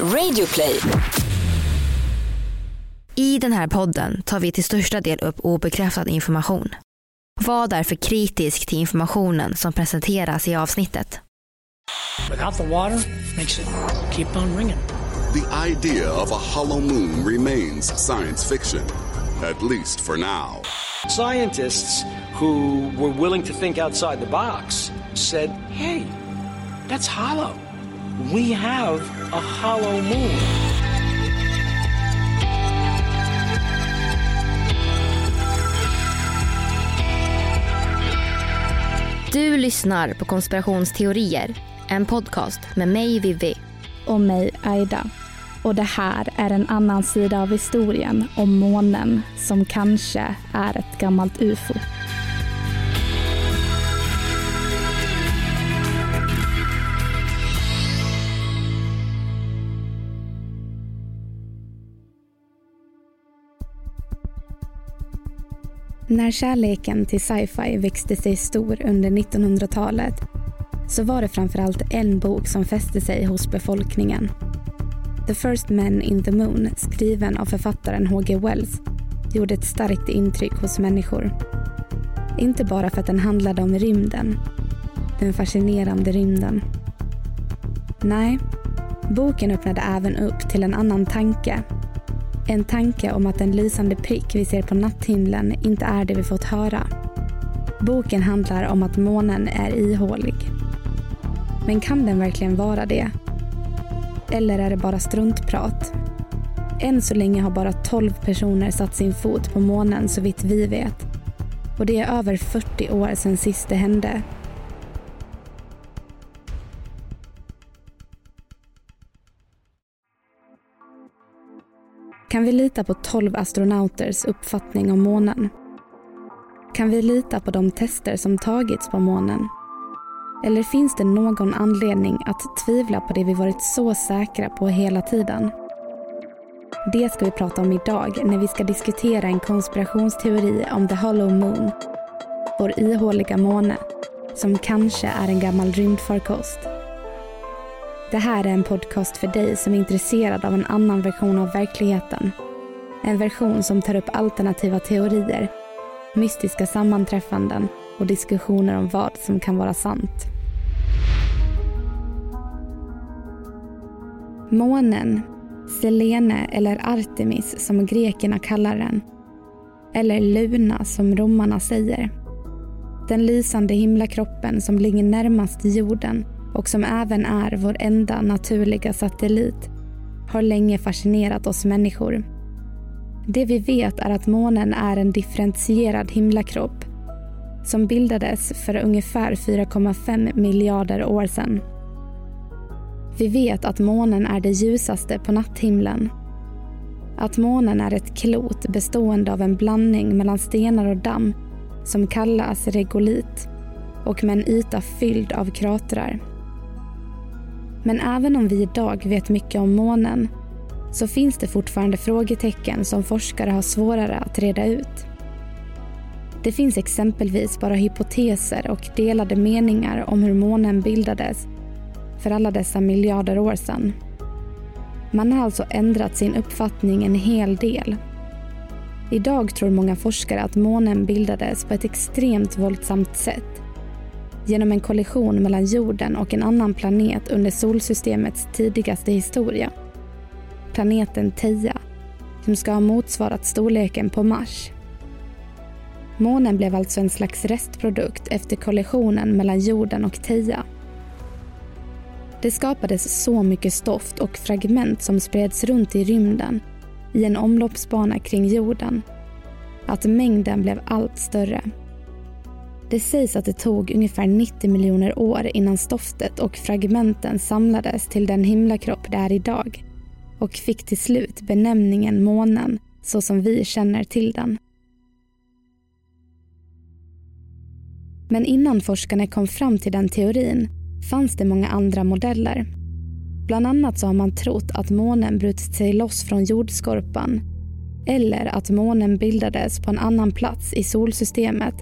Radioplay. I den här podden tar vi till största del upp obekräftad information. Var därför kritisk till informationen som presenteras i avsnittet. Without the water, makes it keep on ringing. The idea of a hollow moon remains science fiction, at least for now. Scientists who were willing to think outside the box said, hey, that's hollow. We have a hollow moon. Du lyssnar på Konspirationsteorier, en podcast med mig Vivi. och mig Aida. Och det här är en annan sida av historien om månen som kanske är ett gammalt ufo. När kärleken till sci-fi växte sig stor under 1900-talet så var det framförallt en bok som fäste sig hos befolkningen. The First Men in the Moon, skriven av författaren H.G. Wells, gjorde ett starkt intryck hos människor. Inte bara för att den handlade om rymden, den fascinerande rymden. Nej, boken öppnade även upp till en annan tanke. En tanke om att den lysande prick vi ser på natthimlen inte är det vi fått höra. Boken handlar om att månen är ihålig. Men kan den verkligen vara det? Eller är det bara struntprat? Än så länge har bara 12 personer satt sin fot på månen så vitt vi vet. Och det är över 40 år sedan sist det hände. Kan vi lita på 12 astronauters uppfattning om månen? Kan vi lita på de tester som tagits på månen? Eller finns det någon anledning att tvivla på det vi varit så säkra på hela tiden? Det ska vi prata om idag när vi ska diskutera en konspirationsteori om the hollow moon, vår ihåliga måne, som kanske är en gammal rymdfarkost. Det här är en podcast för dig som är intresserad av en annan version av verkligheten. En version som tar upp alternativa teorier, mystiska sammanträffanden och diskussioner om vad som kan vara sant. Månen, Selene eller Artemis som grekerna kallar den. Eller Luna som romarna säger. Den lysande himlakroppen som ligger närmast jorden och som även är vår enda naturliga satellit har länge fascinerat oss människor. Det vi vet är att månen är en differentierad himlakropp som bildades för ungefär 4,5 miljarder år sedan. Vi vet att månen är det ljusaste på natthimlen. Att månen är ett klot bestående av en blandning mellan stenar och damm som kallas regolit och med en yta fylld av kratrar. Men även om vi idag vet mycket om månen så finns det fortfarande frågetecken som forskare har svårare att reda ut. Det finns exempelvis bara hypoteser och delade meningar om hur månen bildades för alla dessa miljarder år sedan. Man har alltså ändrat sin uppfattning en hel del. Idag tror många forskare att månen bildades på ett extremt våldsamt sätt genom en kollision mellan jorden och en annan planet under solsystemets tidigaste historia. Planeten Theia, som ska ha motsvarat storleken på Mars. Månen blev alltså en slags restprodukt efter kollisionen mellan jorden och Theia. Det skapades så mycket stoft och fragment som spreds runt i rymden i en omloppsbana kring jorden att mängden blev allt större. Det sägs att det tog ungefär 90 miljoner år innan stoftet och fragmenten samlades till den himlakropp det är idag och fick till slut benämningen månen så som vi känner till den. Men innan forskarna kom fram till den teorin fanns det många andra modeller. Bland annat så har man trott att månen brutit sig loss från jordskorpan eller att månen bildades på en annan plats i solsystemet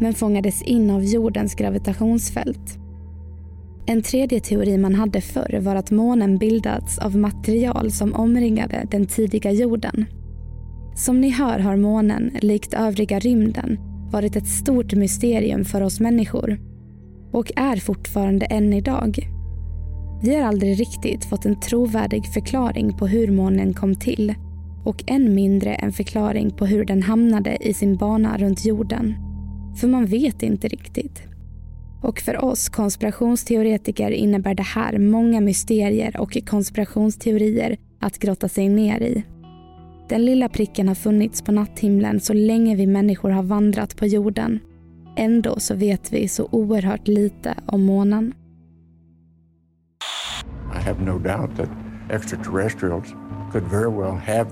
men fångades in av jordens gravitationsfält. En tredje teori man hade förr var att månen bildats av material som omringade den tidiga jorden. Som ni hör har månen, likt övriga rymden, varit ett stort mysterium för oss människor och är fortfarande än idag. Vi har aldrig riktigt fått en trovärdig förklaring på hur månen kom till och än mindre en förklaring på hur den hamnade i sin bana runt jorden. För man vet inte riktigt. Och för oss konspirationsteoretiker innebär det här många mysterier och konspirationsteorier att grotta sig ner i. Den lilla pricken har funnits på natthimlen så länge vi människor har vandrat på jorden. Ändå så vet vi så oerhört lite om månen. I have no doubt that extraterrestrials could very well have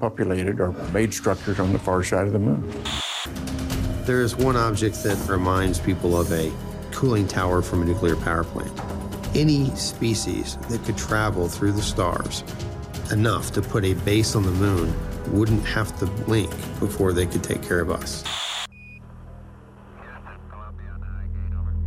populated or made structures on the far side of the moon. There is one object that reminds people of a cooling tower from a nuclear power plant. Any species that could travel through the stars enough to put a base on the moon wouldn't have to blink before they could take care of us.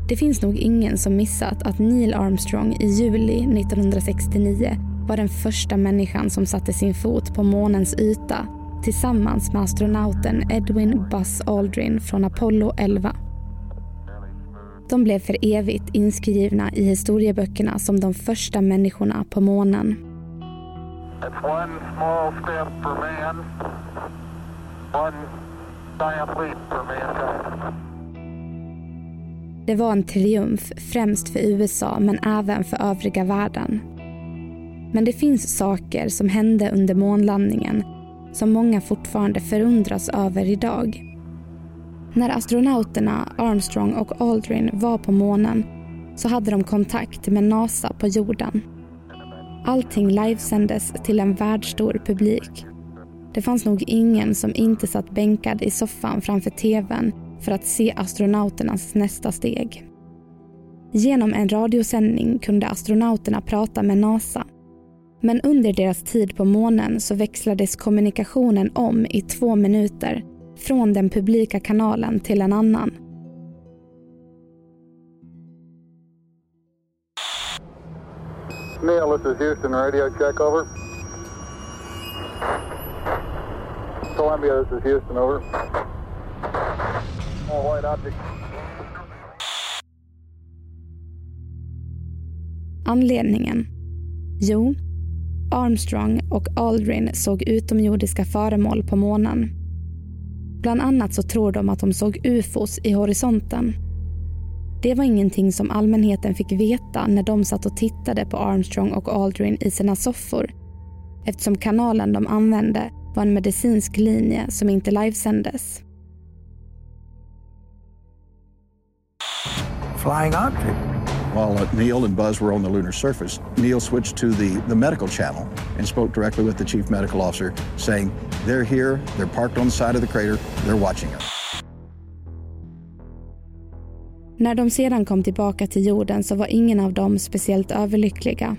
Det finns nog ingen som missat att Neil Armstrong i juli 1969 var den första människan som satte sin fot på månens yta tillsammans med astronauten Edwin Buzz Aldrin från Apollo 11. De blev för evigt inskrivna i historieböckerna som de första människorna på månen. Man. Det var en triumf främst för USA men även för övriga världen. Men det finns saker som hände under månlandningen som många fortfarande förundras över idag. När astronauterna Armstrong och Aldrin var på månen så hade de kontakt med NASA på jorden. Allting livesändes till en världsstor publik. Det fanns nog ingen som inte satt bänkad i soffan framför tvn för att se astronauternas nästa steg. Genom en radiosändning kunde astronauterna prata med NASA men under deras tid på månen så växlades kommunikationen om i två minuter från den publika kanalen till en annan. Neil, this is Houston radio check over. Columbia, this is Houston over. Small white object. Anledningen? Jo, Armstrong och Aldrin såg utomjordiska föremål på månen. Bland annat så tror de att de såg ufos i horisonten. Det var ingenting som allmänheten fick veta när de satt och tittade på Armstrong och Aldrin i sina soffor eftersom kanalen de använde var en medicinsk linje som inte livesändes. Flying object. While uh, Neil and Buzz were on the lunar surface, Neil switched to the, the medical channel and spoke directly with the chief medical officer, saying, They're here, they're parked on the side of the crater, they're watching us. När de sedan kom tillbaka till jorden så var ingen av dem speciellt överlyckliga.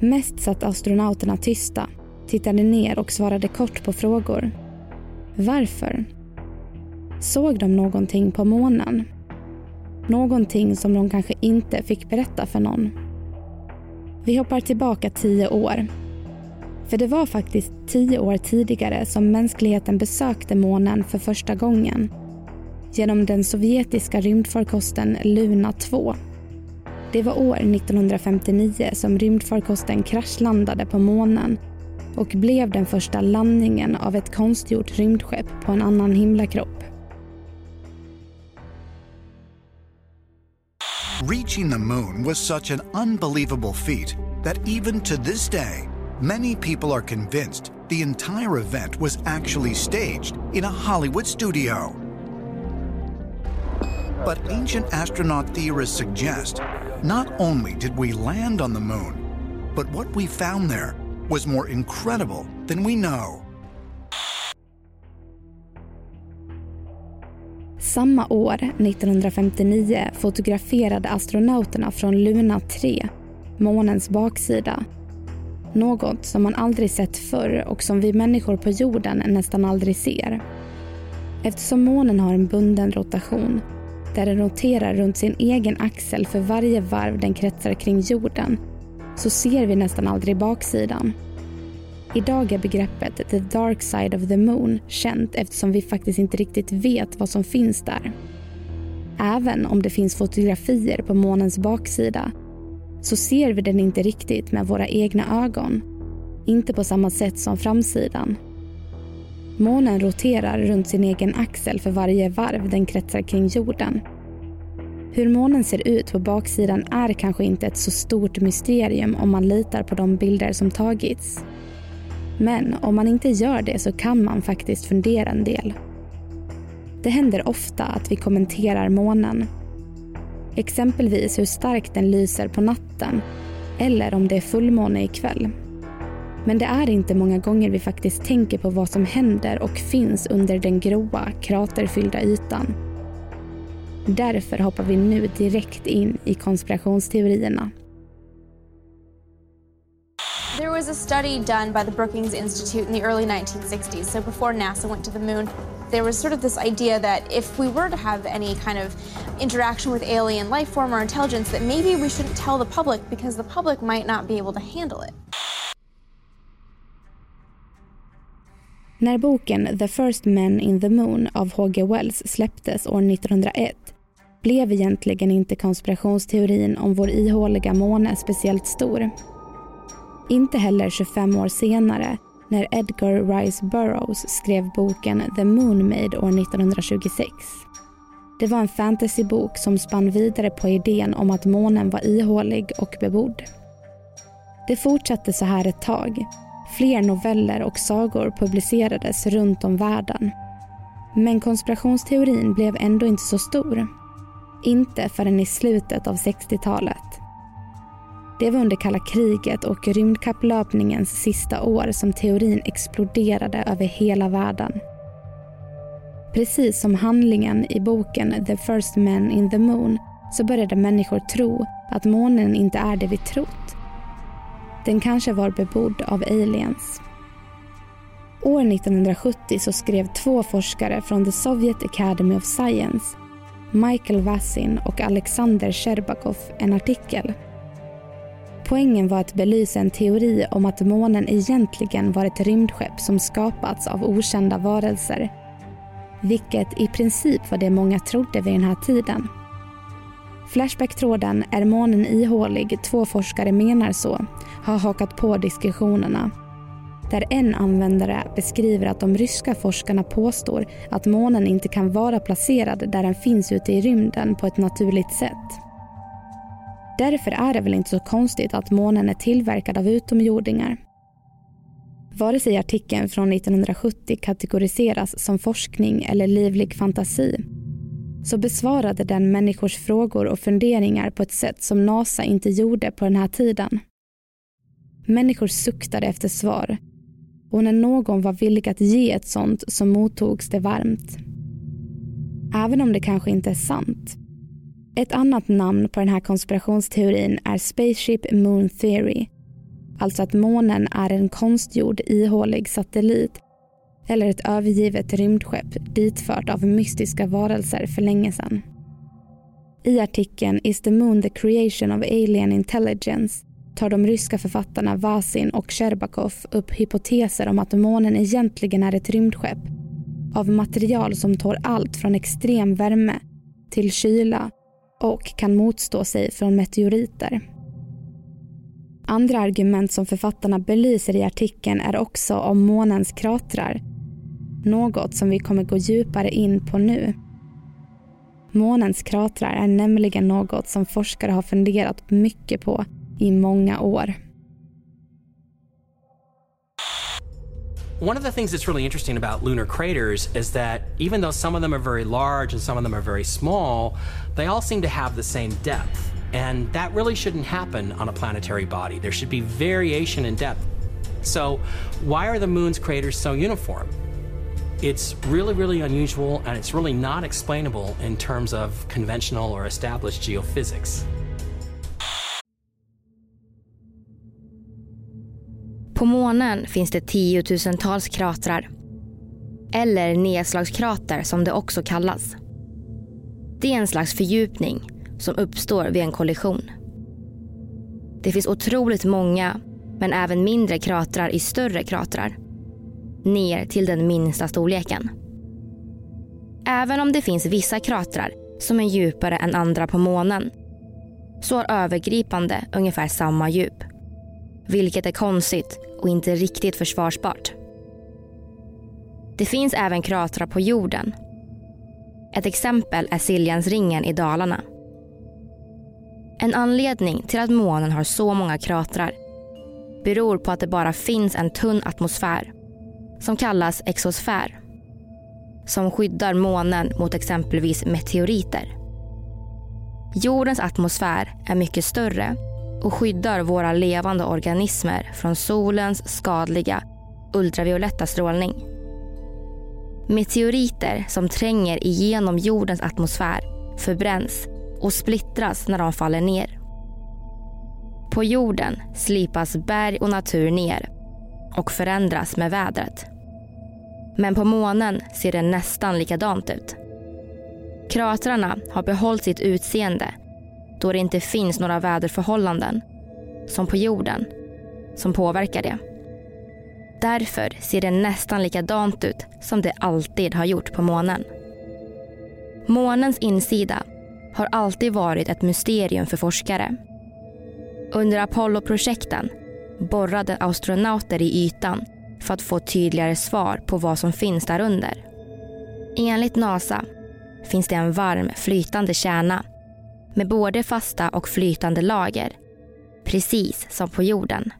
Mest satt astronauterna tysta, tittade ner och svarade kort på frågor. Varför? Såg de någonting på månen? Någonting som de kanske inte fick berätta för någon. Vi hoppar tillbaka tio år. För det var faktiskt tio år tidigare som mänskligheten besökte månen för första gången. Genom den sovjetiska rymdfarkosten Luna 2. Det var år 1959 som rymdfarkosten kraschlandade på månen och blev den första landningen av ett konstgjort rymdskepp på en annan himlakropp. Reaching the moon was such an unbelievable feat that even to this day, many people are convinced the entire event was actually staged in a Hollywood studio. But ancient astronaut theorists suggest not only did we land on the moon, but what we found there was more incredible than we know. Samma år, 1959, fotograferade astronauterna från Luna 3 månens baksida. Något som man aldrig sett förr och som vi människor på jorden nästan aldrig ser. Eftersom månen har en bunden rotation där den roterar runt sin egen axel för varje varv den kretsar kring jorden, så ser vi nästan aldrig baksidan. Idag är begreppet “the dark side of the moon” känt eftersom vi faktiskt inte riktigt vet vad som finns där. Även om det finns fotografier på månens baksida så ser vi den inte riktigt med våra egna ögon. Inte på samma sätt som framsidan. Månen roterar runt sin egen axel för varje varv den kretsar kring jorden. Hur månen ser ut på baksidan är kanske inte ett så stort mysterium om man litar på de bilder som tagits. Men om man inte gör det så kan man faktiskt fundera en del. Det händer ofta att vi kommenterar månen. Exempelvis hur starkt den lyser på natten eller om det är fullmåne ikväll. Men det är inte många gånger vi faktiskt tänker på vad som händer och finns under den gråa, kraterfyllda ytan. Därför hoppar vi nu direkt in i konspirationsteorierna was a study done by the Brookings Institute in the early 1960s, so before NASA went to the moon. There was sort of this idea that if we were to have any kind of interaction with alien life form or intelligence, that maybe we shouldn't tell the public because the public might not be able to handle it. När boken The First Men in the Moon av H.G. Wells släpptes år 1901 blev egentligen inte konspirationsteorin om vår ihåliga måne speciellt stor. Inte heller 25 år senare när Edgar Rice Burroughs skrev boken The Moon Maid år 1926. Det var en fantasybok som spann vidare på idén om att månen var ihålig och bebodd. Det fortsatte så här ett tag. Fler noveller och sagor publicerades runt om världen. Men konspirationsteorin blev ändå inte så stor. Inte förrän i slutet av 60-talet. Det var under kalla kriget och rymdkapplöpningens sista år som teorin exploderade över hela världen. Precis som handlingen i boken The First Men in the Moon så började människor tro att månen inte är det vi trott. Den kanske var bebodd av aliens. År 1970 så skrev två forskare från The Soviet Academy of Science, Michael Vassin och Alexander Sherbakov, en artikel Poängen var att belysa en teori om att månen egentligen var ett rymdskepp som skapats av okända varelser. Vilket i princip var det många trodde vid den här tiden. Flashbacktråden Är månen ihålig? Två forskare menar så har hakat på diskussionerna. Där en användare beskriver att de ryska forskarna påstår att månen inte kan vara placerad där den finns ute i rymden på ett naturligt sätt. Därför är det väl inte så konstigt att månen är tillverkad av utomjordingar. Vare sig artikeln från 1970 kategoriseras som forskning eller livlig fantasi så besvarade den människors frågor och funderingar på ett sätt som NASA inte gjorde på den här tiden. Människor suktade efter svar och när någon var villig att ge ett sånt så mottogs det varmt. Även om det kanske inte är sant ett annat namn på den här konspirationsteorin är Spaceship Moon Theory. Alltså att månen är en konstgjord ihålig satellit eller ett övergivet rymdskepp ditfört av mystiska varelser för länge sedan. I artikeln Is the Moon the Creation of Alien Intelligence tar de ryska författarna Vasin och Sherbakov upp hypoteser om att månen egentligen är ett rymdskepp av material som tål allt från extrem värme till kyla och kan motstå sig från meteoriter. Andra argument som författarna belyser i artikeln är också om månens kratrar. Något som vi kommer gå djupare in på nu. Månens kratrar är nämligen något som forskare har funderat mycket på i många år. One of the things that's really interesting about lunar craters is that even though some of them are very large and some of them are very small, they all seem to have the same depth. And that really shouldn't happen on a planetary body. There should be variation in depth. So, why are the moon's craters so uniform? It's really, really unusual and it's really not explainable in terms of conventional or established geophysics. På månen finns det tiotusentals kratrar. Eller nedslagskrater som det också kallas. Det är en slags fördjupning som uppstår vid en kollision. Det finns otroligt många, men även mindre kratrar i större kratrar. Ner till den minsta storleken. Även om det finns vissa kratrar som är djupare än andra på månen så har övergripande ungefär samma djup. Vilket är konstigt och inte riktigt försvarsbart. Det finns även kratrar på jorden. Ett exempel är Siljansringen i Dalarna. En anledning till att månen har så många kratrar beror på att det bara finns en tunn atmosfär som kallas exosfär som skyddar månen mot exempelvis meteoriter. Jordens atmosfär är mycket större och skyddar våra levande organismer från solens skadliga ultravioletta strålning. Meteoriter som tränger igenom jordens atmosfär förbränns och splittras när de faller ner. På jorden slipas berg och natur ner och förändras med vädret. Men på månen ser det nästan likadant ut. Kratrarna har behållit sitt utseende då det inte finns några väderförhållanden, som på jorden, som påverkar det. Därför ser det nästan likadant ut som det alltid har gjort på månen. Månens insida har alltid varit ett mysterium för forskare. Under Apollo-projekten borrade astronauter i ytan för att få tydligare svar på vad som finns där under. Enligt NASA finns det en varm flytande kärna med både fasta och flytande lager, precis som på jorden.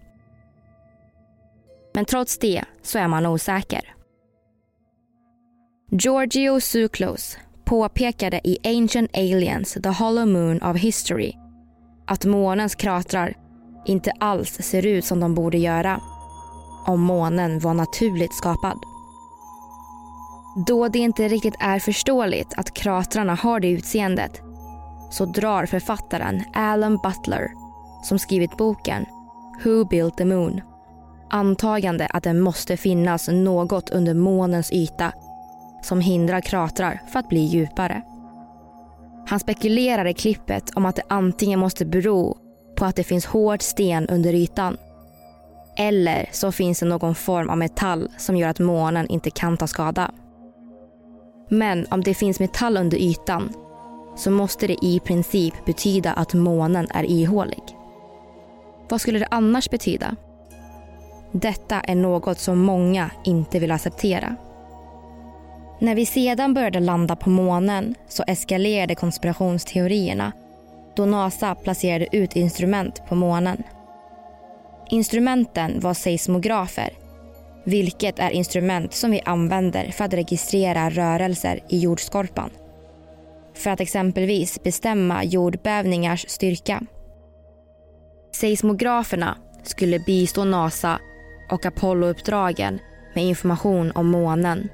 Men trots det så är man osäker. Giorgio Tsoukalos påpekade i Ancient Aliens, The Hollow Moon of History att månens kratrar inte alls ser ut som de borde göra om månen var naturligt skapad. Då det inte riktigt är förståeligt att kratrarna har det utseendet så drar författaren Alan Butler, som skrivit boken Who Built the Moon antagande att det måste finnas något under månens yta som hindrar kratrar för att bli djupare. Han spekulerar i klippet om att det antingen måste bero på att det finns hård sten under ytan eller så finns det någon form av metall som gör att månen inte kan ta skada. Men om det finns metall under ytan så måste det i princip betyda att månen är ihålig. Vad skulle det annars betyda? Detta är något som många inte vill acceptera. När vi sedan började landa på månen så eskalerade konspirationsteorierna då NASA placerade ut instrument på månen. Instrumenten var seismografer vilket är instrument som vi använder för att registrera rörelser i jordskorpan. För att exempelvis bestämma jordbävningars styrka. Seismograferna skulle bistå NASA och Apollo-uppdragen med information om månen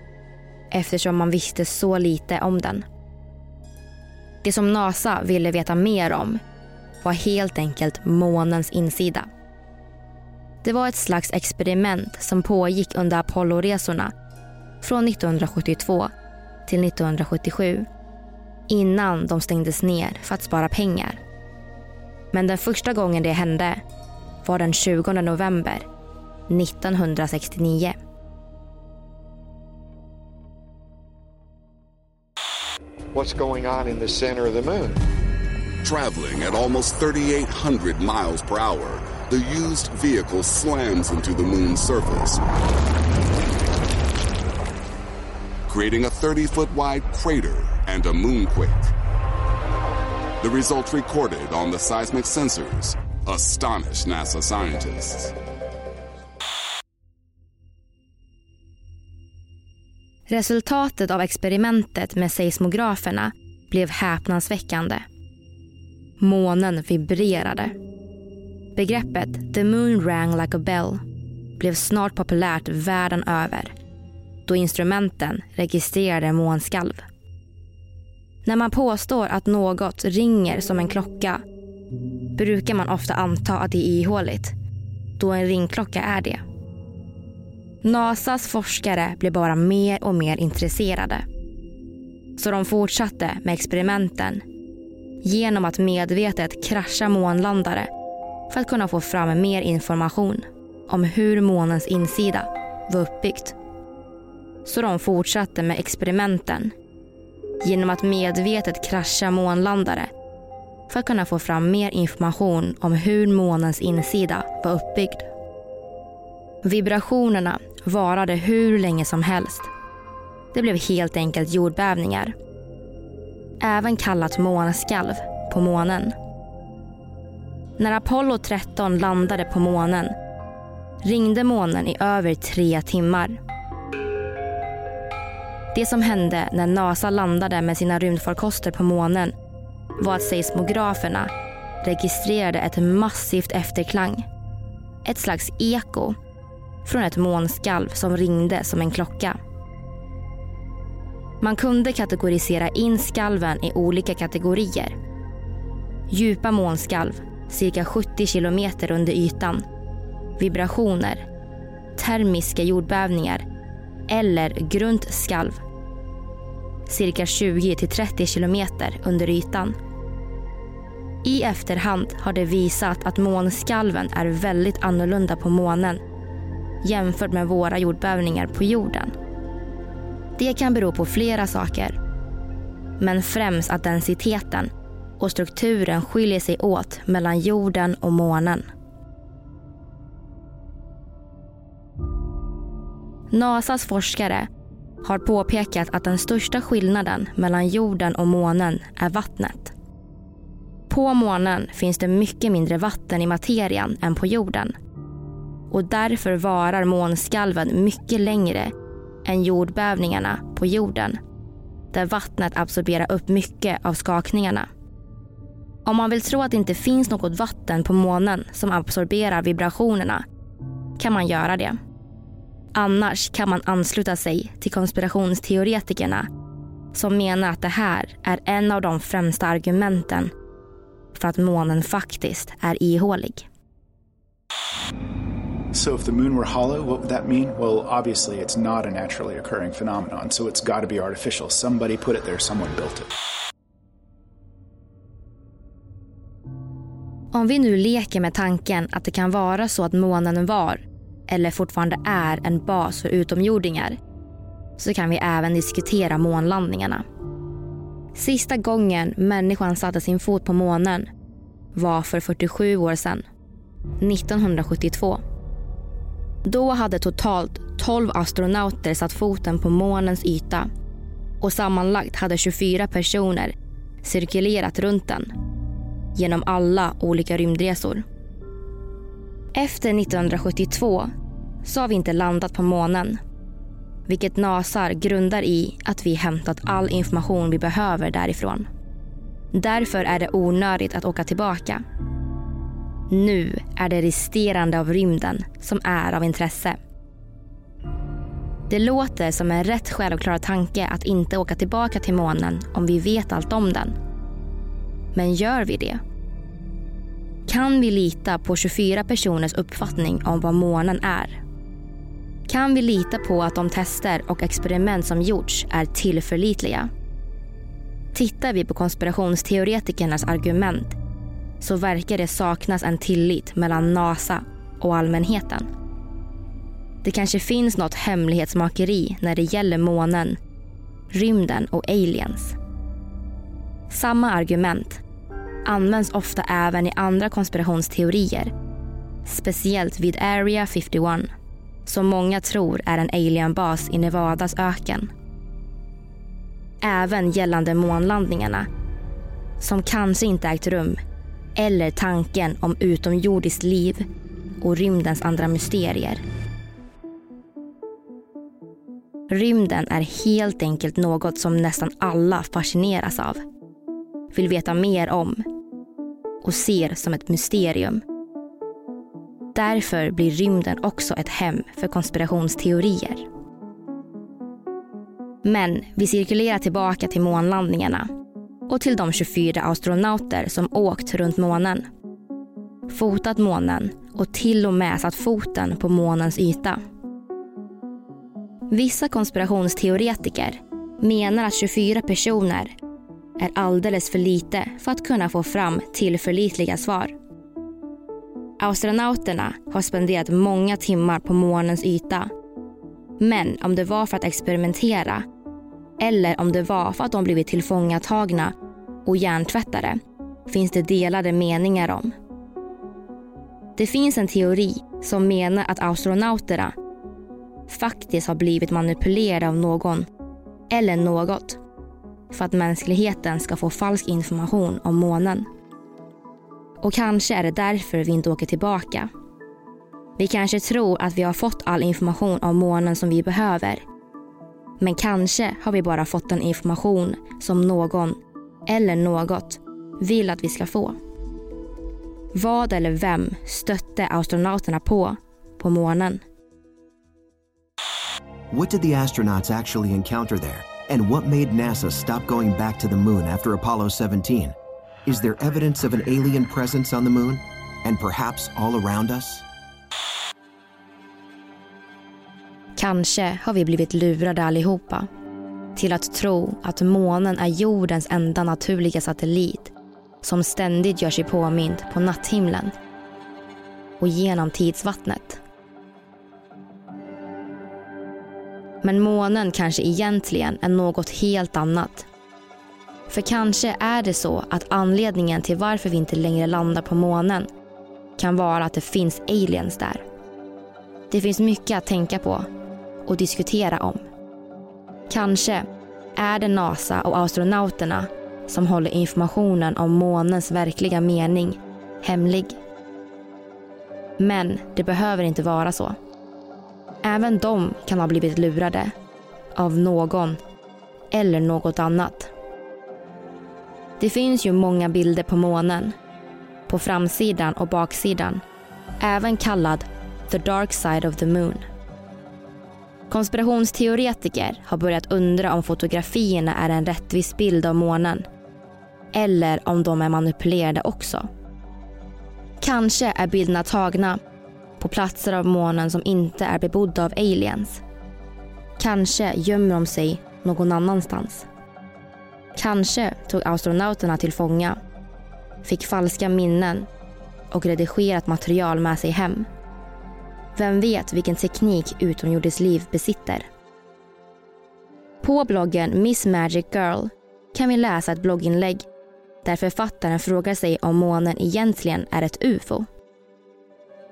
eftersom man visste så lite om den. Det som NASA ville veta mer om var helt enkelt månens insida. Det var ett slags experiment som pågick under Apollo-resorna från 1972 till 1977 innan de stängdes ner för att spara pengar. Men den första gången det hände var den 20 november 1969. What's going on in the center of the moon? Traveling at almost 3,800 miles per hour, the used vehicle slams into the moon's surface, creating a 30 foot wide crater and a moonquake. The results recorded on the seismic sensors astonished NASA scientists. Resultatet av experimentet med seismograferna blev häpnadsväckande. Månen vibrerade. Begreppet “the moon rang like a bell” blev snart populärt världen över då instrumenten registrerade månskalv. När man påstår att något ringer som en klocka brukar man ofta anta att det är ihåligt då en ringklocka är det. Nasas forskare blev bara mer och mer intresserade. Så de fortsatte med experimenten genom att medvetet krascha månlandare för att kunna få fram mer information om hur månens insida var uppbyggt. Så de fortsatte med experimenten genom att medvetet krascha månlandare för att kunna få fram mer information om hur månens insida var uppbyggd. Vibrationerna varade hur länge som helst. Det blev helt enkelt jordbävningar. Även kallat månskalv på månen. När Apollo 13 landade på månen ringde månen i över tre timmar. Det som hände när NASA landade med sina rymdfarkoster på månen var att seismograferna registrerade ett massivt efterklang. Ett slags eko från ett månskalv som ringde som en klocka. Man kunde kategorisera in skalven i olika kategorier. Djupa månskalv, cirka 70 kilometer under ytan. Vibrationer, termiska jordbävningar eller grunt skalv cirka 20 30 kilometer under ytan. I efterhand har det visat att månskalven är väldigt annorlunda på månen jämfört med våra jordbävningar på jorden. Det kan bero på flera saker. Men främst att densiteten och strukturen skiljer sig åt mellan jorden och månen. Nasas forskare har påpekat att den största skillnaden mellan jorden och månen är vattnet. På månen finns det mycket mindre vatten i materian än på jorden. Och därför varar månskalven mycket längre än jordbävningarna på jorden där vattnet absorberar upp mycket av skakningarna. Om man vill tro att det inte finns något vatten på månen som absorberar vibrationerna kan man göra det. Annars kan man ansluta sig till konspirationsteoretikerna som menar att det här är en av de främsta argumenten för att månen faktiskt är ihålig. So if the moon were hollow, what would that mean? Well, obviously it's not a naturally occurring phenomenon, so it's got to be artificial. Somebody put it there, someone built it. Om vi nu leker med tanken att det kan vara så att månen var eller fortfarande är en bas för utomjordingar så kan vi även diskutera månlandningarna. Sista gången människan satte sin fot på månen var för 47 år sedan, 1972. Då hade totalt 12 astronauter satt foten på månens yta och sammanlagt hade 24 personer cirkulerat runt den genom alla olika rymdresor. Efter 1972 så har vi inte landat på månen. Vilket NASAR grundar i att vi hämtat all information vi behöver därifrån. Därför är det onödigt att åka tillbaka. Nu är det resterande av rymden som är av intresse. Det låter som en rätt självklar tanke att inte åka tillbaka till månen om vi vet allt om den. Men gör vi det? Kan vi lita på 24 personers uppfattning om vad månen är? Kan vi lita på att de tester och experiment som gjorts är tillförlitliga? Tittar vi på konspirationsteoretikernas argument så verkar det saknas en tillit mellan NASA och allmänheten. Det kanske finns något hemlighetsmakeri när det gäller månen, rymden och aliens. Samma argument används ofta även i andra konspirationsteorier. Speciellt vid Area 51 som många tror är en alienbas i Nevadas öken. Även gällande månlandningarna som kanske inte ägt rum eller tanken om utomjordiskt liv och rymdens andra mysterier. Rymden är helt enkelt något som nästan alla fascineras av, vill veta mer om och ser som ett mysterium. Därför blir rymden också ett hem för konspirationsteorier. Men vi cirkulerar tillbaka till månlandningarna och till de 24 astronauter som åkt runt månen. Fotat månen och till och med satt foten på månens yta. Vissa konspirationsteoretiker menar att 24 personer är alldeles för lite för att kunna få fram tillförlitliga svar. Astronauterna har spenderat många timmar på månens yta. Men om det var för att experimentera eller om det var för att de blivit tillfångatagna och hjärntvättade finns det delade meningar om. Det finns en teori som menar att astronauterna faktiskt har blivit manipulerade av någon eller något för att mänskligheten ska få falsk information om månen. Och kanske är det därför vi inte åker tillbaka. Vi kanske tror att vi har fått all information om månen som vi behöver. Men kanske har vi bara fått den information som någon eller något vill att vi ska få. Vad eller vem stötte astronauterna på på månen? What did the astronauts actually encounter there? And what made NASA stop going back to the moon after Apollo 17? Is there evidence of an alien presence on the moon? And perhaps all around us? Kanske har vi blivit lurade allihopa till att tro att månen är jordens enda naturliga satellit som ständigt gör sig påmind på natthimlen och genom tidsvattnet. Men månen kanske egentligen är något helt annat. För kanske är det så att anledningen till varför vi inte längre landar på månen kan vara att det finns aliens där. Det finns mycket att tänka på och diskutera om. Kanske är det NASA och astronauterna som håller informationen om månens verkliga mening hemlig. Men det behöver inte vara så. Även de kan ha blivit lurade av någon eller något annat. Det finns ju många bilder på månen, på framsidan och baksidan, även kallad the dark side of the moon. Konspirationsteoretiker har börjat undra om fotografierna är en rättvis bild av månen eller om de är manipulerade också. Kanske är bilderna tagna på platser av månen som inte är bebodda av aliens. Kanske gömmer de sig någon annanstans. Kanske tog astronauterna till fånga, fick falska minnen och redigerat material med sig hem. Vem vet vilken teknik utomjordiskt liv besitter? På bloggen Miss Magic Girl kan vi läsa ett blogginlägg där författaren frågar sig om månen egentligen är ett ufo.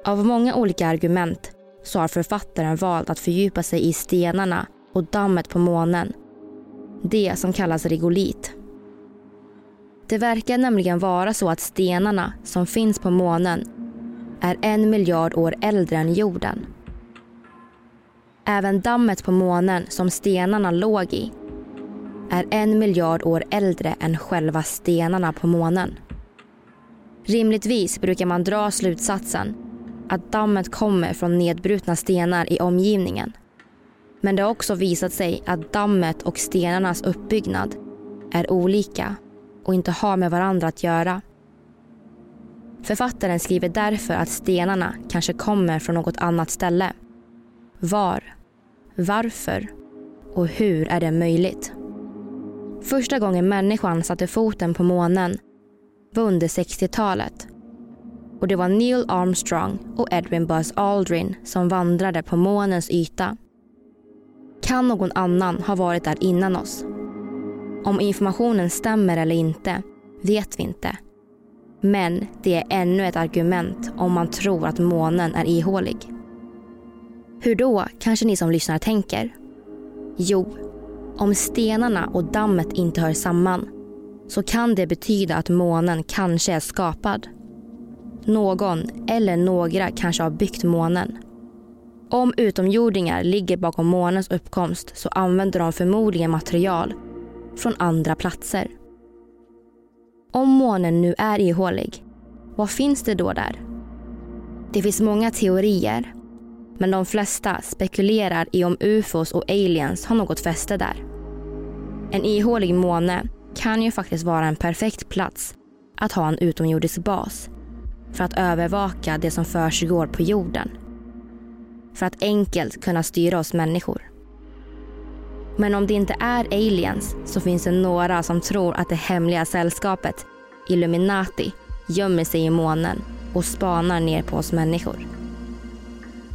Av många olika argument så har författaren valt att fördjupa sig i stenarna och dammet på månen. Det som kallas regolit. Det verkar nämligen vara så att stenarna som finns på månen är en miljard år äldre än jorden. Även dammet på månen som stenarna låg i är en miljard år äldre än själva stenarna på månen. Rimligtvis brukar man dra slutsatsen att dammet kommer från nedbrutna stenar i omgivningen. Men det har också visat sig att dammet och stenarnas uppbyggnad är olika och inte har med varandra att göra. Författaren skriver därför att stenarna kanske kommer från något annat ställe. Var? Varför? Och hur är det möjligt? Första gången människan satte foten på månen var under 60-talet. Och det var Neil Armstrong och Edwin Buzz Aldrin som vandrade på månens yta. Kan någon annan ha varit där innan oss? Om informationen stämmer eller inte vet vi inte. Men det är ännu ett argument om man tror att månen är ihålig. Hur då, kanske ni som lyssnar tänker? Jo, om stenarna och dammet inte hör samman så kan det betyda att månen kanske är skapad. Någon eller några kanske har byggt månen. Om utomjordingar ligger bakom månens uppkomst så använder de förmodligen material från andra platser. Om månen nu är ihålig, vad finns det då där? Det finns många teorier men de flesta spekulerar i om ufos och aliens har något fäste där. En ihålig måne kan ju faktiskt vara en perfekt plats att ha en utomjordisk bas för att övervaka det som försiggår på jorden. För att enkelt kunna styra oss människor. Men om det inte är aliens så finns det några som tror att det hemliga sällskapet Illuminati gömmer sig i månen och spanar ner på oss människor.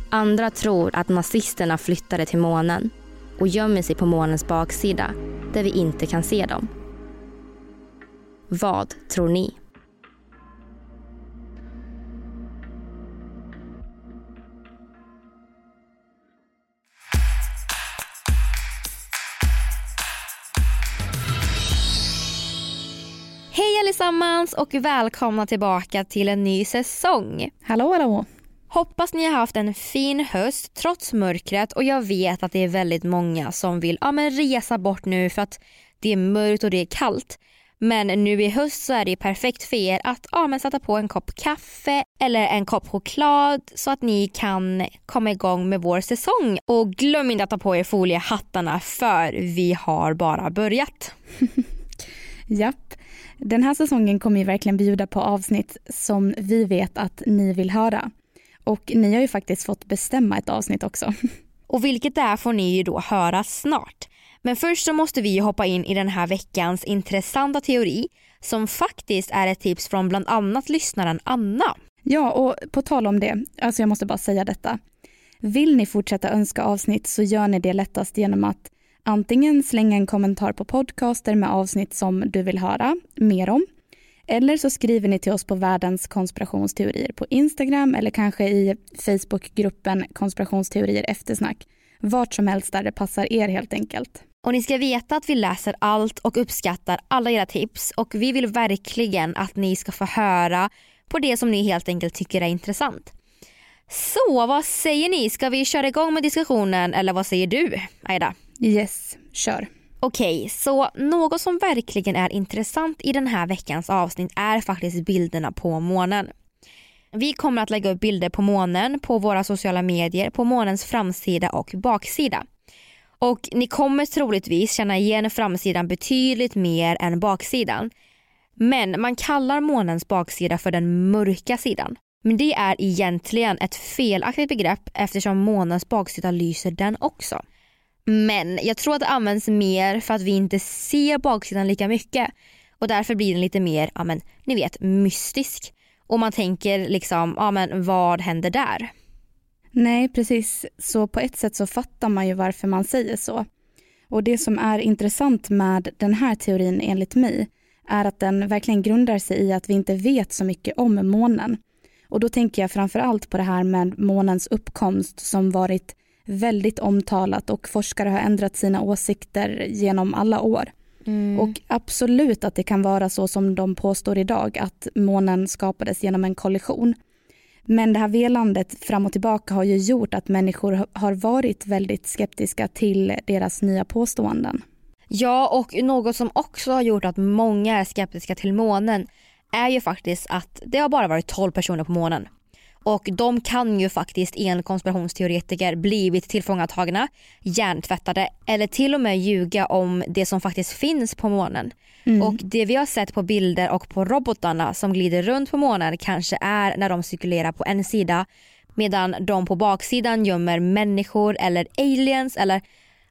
Andra tror att nazisterna flyttade till månen och gömmer sig på månens baksida där vi inte kan se dem. Vad tror ni? Hej allesammans och välkomna tillbaka till en ny säsong. Hallå hallå. Hoppas ni har haft en fin höst trots mörkret och jag vet att det är väldigt många som vill ja, men resa bort nu för att det är mörkt och det är kallt. Men nu i höst så är det perfekt för er att ja, men sätta på en kopp kaffe eller en kopp choklad så att ni kan komma igång med vår säsong. Och glöm inte att ta på er foliehattarna för vi har bara börjat. Japp. Den här säsongen kommer ju verkligen bjuda på avsnitt som vi vet att ni vill höra. Och ni har ju faktiskt fått bestämma ett avsnitt också. Och vilket det är får ni ju då höra snart. Men först så måste vi hoppa in i den här veckans intressanta teori som faktiskt är ett tips från bland annat lyssnaren Anna. Ja, och på tal om det, alltså jag måste bara säga detta. Vill ni fortsätta önska avsnitt så gör ni det lättast genom att antingen slänga en kommentar på podcaster med avsnitt som du vill höra mer om. Eller så skriver ni till oss på världens konspirationsteorier på Instagram eller kanske i Facebookgruppen konspirationsteorier eftersnack. Vart som helst där det passar er helt enkelt. Och ni ska veta att vi läser allt och uppskattar alla era tips och vi vill verkligen att ni ska få höra på det som ni helt enkelt tycker är intressant. Så vad säger ni? Ska vi köra igång med diskussionen eller vad säger du Aida? Yes, kör. Okej, så något som verkligen är intressant i den här veckans avsnitt är faktiskt bilderna på månen. Vi kommer att lägga upp bilder på månen på våra sociala medier på månens framsida och baksida. Och ni kommer troligtvis känna igen framsidan betydligt mer än baksidan. Men man kallar månens baksida för den mörka sidan. Men det är egentligen ett felaktigt begrepp eftersom månens baksida lyser den också. Men jag tror att det används mer för att vi inte ser baksidan lika mycket och därför blir den lite mer, ja men ni vet, mystisk. Och man tänker liksom, ja men vad händer där? Nej, precis. Så på ett sätt så fattar man ju varför man säger så. Och det som är intressant med den här teorin enligt mig är att den verkligen grundar sig i att vi inte vet så mycket om månen. Och då tänker jag framför allt på det här med månens uppkomst som varit väldigt omtalat och forskare har ändrat sina åsikter genom alla år. Mm. Och absolut att det kan vara så som de påstår idag att månen skapades genom en kollision. Men det här velandet fram och tillbaka har ju gjort att människor har varit väldigt skeptiska till deras nya påståenden. Ja, och något som också har gjort att många är skeptiska till månen är ju faktiskt att det har bara varit 12 personer på månen. Och de kan ju faktiskt enligt konspirationsteoretiker blivit tillfångatagna, hjärntvättade eller till och med ljuga om det som faktiskt finns på månen. Mm. Och det vi har sett på bilder och på robotarna som glider runt på månen kanske är när de cirkulerar på en sida medan de på baksidan gömmer människor eller aliens eller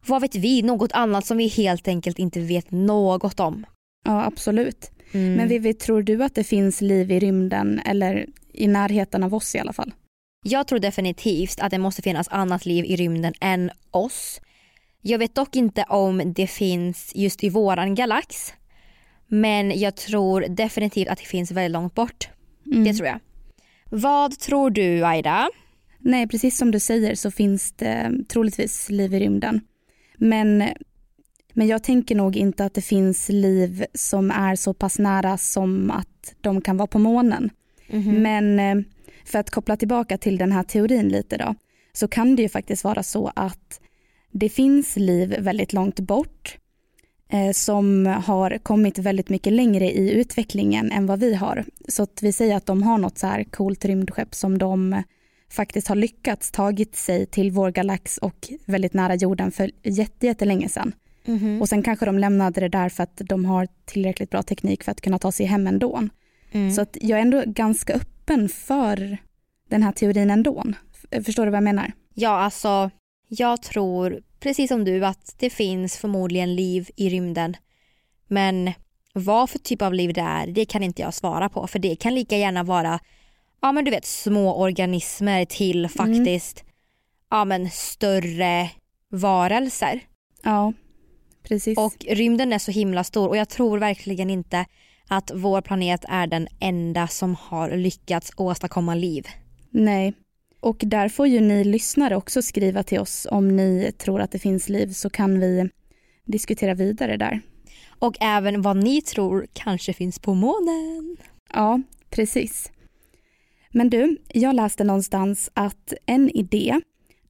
vad vet vi, något annat som vi helt enkelt inte vet något om. Ja absolut. Mm. Men Vivi, tror du att det finns liv i rymden eller i närheten av oss i alla fall? Jag tror definitivt att det måste finnas annat liv i rymden än oss. Jag vet dock inte om det finns just i våran galax. Men jag tror definitivt att det finns väldigt långt bort. Mm. Det tror jag. Vad tror du Aida? Nej, precis som du säger så finns det troligtvis liv i rymden. Men, men jag tänker nog inte att det finns liv som är så pass nära som att de kan vara på månen. Mm-hmm. Men eh, för att koppla tillbaka till den här teorin lite då, så kan det ju faktiskt vara så att det finns liv väldigt långt bort eh, som har kommit väldigt mycket längre i utvecklingen än vad vi har. Så att vi säger att de har något så här coolt rymdskepp som de faktiskt har lyckats tagit sig till vår galax och väldigt nära jorden för jättelänge sedan. Mm-hmm. Och sen kanske de lämnade det där för att de har tillräckligt bra teknik för att kunna ta sig hem ändå. Mm. Så att jag är ändå ganska öppen för den här teorin ändå. Förstår du vad jag menar? Ja, alltså jag tror precis som du, att det finns förmodligen liv i rymden. Men vad för typ av liv det är, det kan inte jag svara på. För det kan lika gärna vara, ja men du vet små organismer till faktiskt, mm. ja men större varelser. Ja, precis. Och rymden är så himla stor och jag tror verkligen inte att vår planet är den enda som har lyckats åstadkomma liv. Nej, och där får ju ni lyssnare också skriva till oss om ni tror att det finns liv så kan vi diskutera vidare där. Och även vad ni tror kanske finns på månen. Ja, precis. Men du, jag läste någonstans att en idé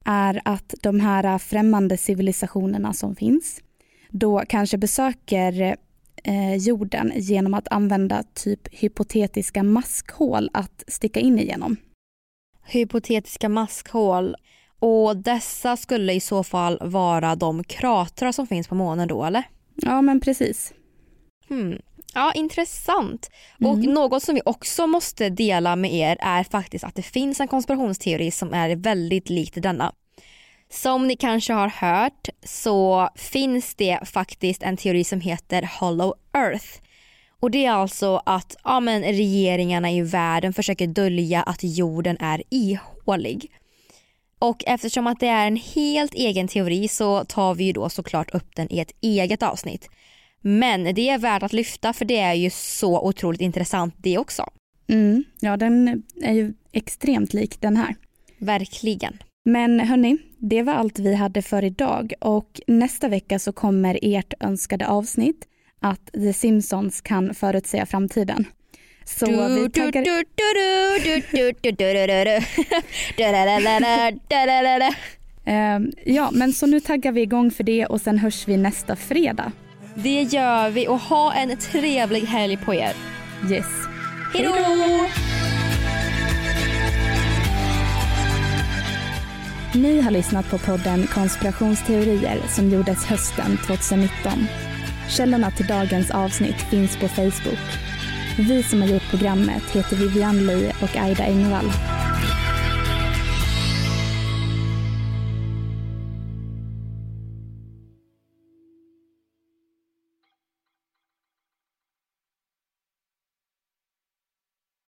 är att de här främmande civilisationerna som finns då kanske besöker eh, jorden genom att använda typ hypotetiska maskhål att sticka in igenom. Hypotetiska maskhål. Och dessa skulle i så fall vara de kratrar som finns på månen då eller? Ja men precis. Hmm. Ja, intressant. Mm. Och något som vi också måste dela med er är faktiskt att det finns en konspirationsteori som är väldigt likt denna. Som ni kanske har hört så finns det faktiskt en teori som heter Hollow Earth. Och det är alltså att ja, men regeringarna i världen försöker dölja att jorden är ihålig. Och eftersom att det är en helt egen teori så tar vi ju då såklart upp den i ett eget avsnitt. Men det är värt att lyfta för det är ju så otroligt intressant det också. Mm, ja, den är ju extremt lik den här. Verkligen. Men hörni, det var allt vi hade för idag och nästa vecka så kommer ert önskade avsnitt att The Simpsons kan förutsäga framtiden. Så vi taggar... Ja, men så nu taggar vi igång för det och sen hörs vi nästa fredag. Det gör vi och ha en trevlig helg på er. Yes. Hej då! Ni har lyssnat på podden Konspirationsteorier som gjordes hösten 2019. Källorna till dagens avsnitt finns på Facebook. Vi som har gjort programmet heter Vivian Lee och Aida Engvall.